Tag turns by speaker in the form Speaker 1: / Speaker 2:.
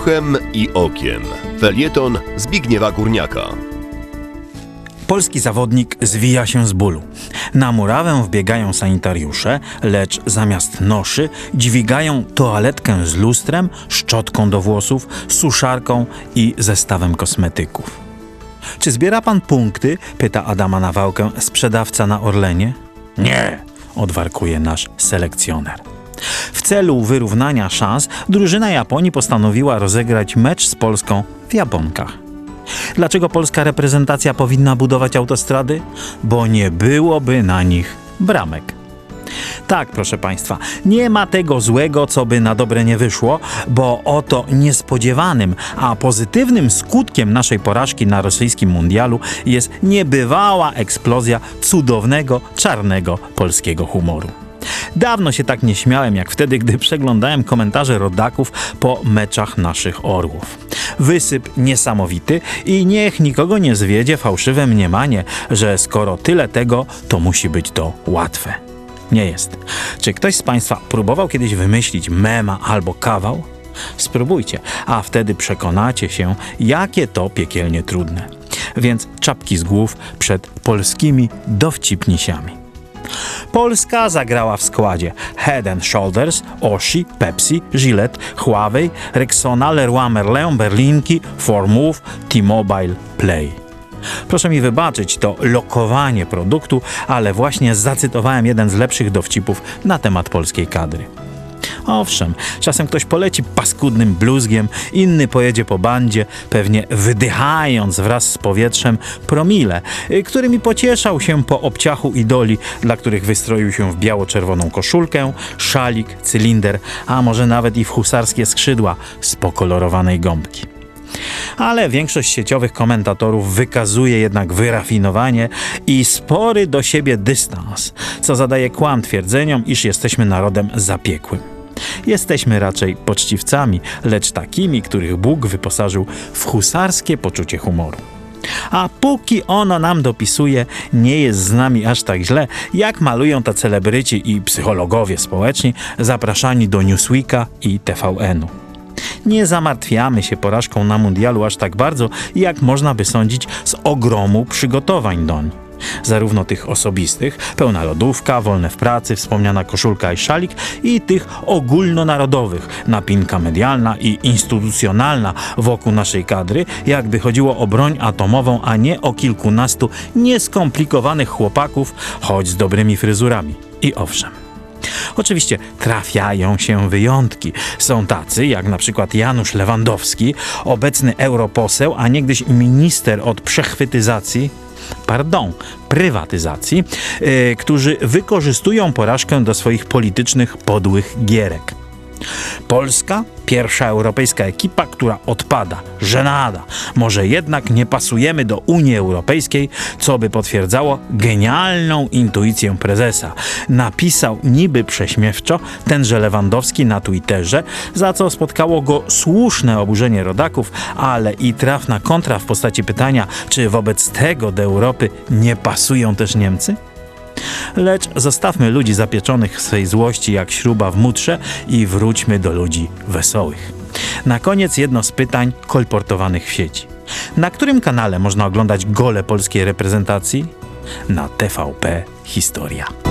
Speaker 1: Uchem i okiem. Felieton Zbigniewa Górniaka.
Speaker 2: Polski zawodnik zwija się z bólu. Na murawę wbiegają sanitariusze, lecz zamiast noszy dźwigają toaletkę z lustrem, szczotką do włosów, suszarką i zestawem kosmetyków. Czy zbiera pan punkty? pyta Adama Nawałkę, sprzedawca na Orlenie. Nie, odwarkuje nasz selekcjoner. W celu wyrównania szans drużyna Japonii postanowiła rozegrać mecz z Polską w Japonkach. Dlaczego polska reprezentacja powinna budować autostrady? Bo nie byłoby na nich bramek. Tak, proszę Państwa, nie ma tego złego, co by na dobre nie wyszło, bo oto niespodziewanym, a pozytywnym skutkiem naszej porażki na rosyjskim mundialu jest niebywała eksplozja cudownego, czarnego polskiego humoru. Dawno się tak nie śmiałem, jak wtedy, gdy przeglądałem komentarze rodaków po meczach naszych orłów. Wysyp niesamowity i niech nikogo nie zwiedzie fałszywe mniemanie, że skoro tyle tego, to musi być to łatwe. Nie jest. Czy ktoś z Państwa próbował kiedyś wymyślić mema albo kawał? Spróbujcie, a wtedy przekonacie się, jakie to piekielnie trudne. Więc czapki z głów przed polskimi dowcipnisiami. Polska zagrała w składzie Head and Shoulders, Oshi, Pepsi, Gillette, Huawei, Rexona, Leroy Merlin, Berlinki, Formove, T-Mobile, Play. Proszę mi wybaczyć to lokowanie produktu, ale właśnie zacytowałem jeden z lepszych dowcipów na temat polskiej kadry. Owszem, czasem ktoś poleci paskudnym bluzgiem, inny pojedzie po bandzie, pewnie wydychając wraz z powietrzem promile, y, którymi pocieszał się po obciachu idoli, dla których wystroił się w biało-czerwoną koszulkę, szalik, cylinder, a może nawet i w husarskie skrzydła z pokolorowanej gąbki ale większość sieciowych komentatorów wykazuje jednak wyrafinowanie i spory do siebie dystans, co zadaje kłam twierdzeniom, iż jesteśmy narodem zapiekłym. Jesteśmy raczej poczciwcami, lecz takimi, których Bóg wyposażył w husarskie poczucie humoru. A póki ono nam dopisuje, nie jest z nami aż tak źle, jak malują to celebryci i psychologowie społeczni zapraszani do Newsweeka i TVN-u. Nie zamartwiamy się porażką na mundialu aż tak bardzo, jak można by sądzić z ogromu przygotowań doń zarówno tych osobistych, pełna lodówka, wolne w pracy, wspomniana koszulka i szalik i tych ogólnonarodowych, napinka medialna i instytucjonalna wokół naszej kadry, jakby chodziło o broń atomową, a nie o kilkunastu nieskomplikowanych chłopaków, choć z dobrymi fryzurami. I owszem. Oczywiście trafiają się wyjątki. Są tacy, jak na przykład Janusz Lewandowski, obecny europoseł, a niegdyś minister od przechwytyzacji, pardon, prywatyzacji, yy, którzy wykorzystują porażkę do swoich politycznych podłych gierek. Polska, pierwsza europejska ekipa, która odpada. Żenada. Może jednak nie pasujemy do Unii Europejskiej, co by potwierdzało genialną intuicję prezesa. Napisał niby prześmiewczo tenże Lewandowski na Twitterze, za co spotkało go słuszne oburzenie rodaków, ale i trafna kontra w postaci pytania, czy wobec tego do Europy nie pasują też Niemcy? Lecz zostawmy ludzi zapieczonych w swej złości jak śruba w mutrze i wróćmy do ludzi wesołych. Na koniec jedno z pytań kolportowanych w sieci. Na którym kanale można oglądać gole polskiej reprezentacji? Na TVP Historia.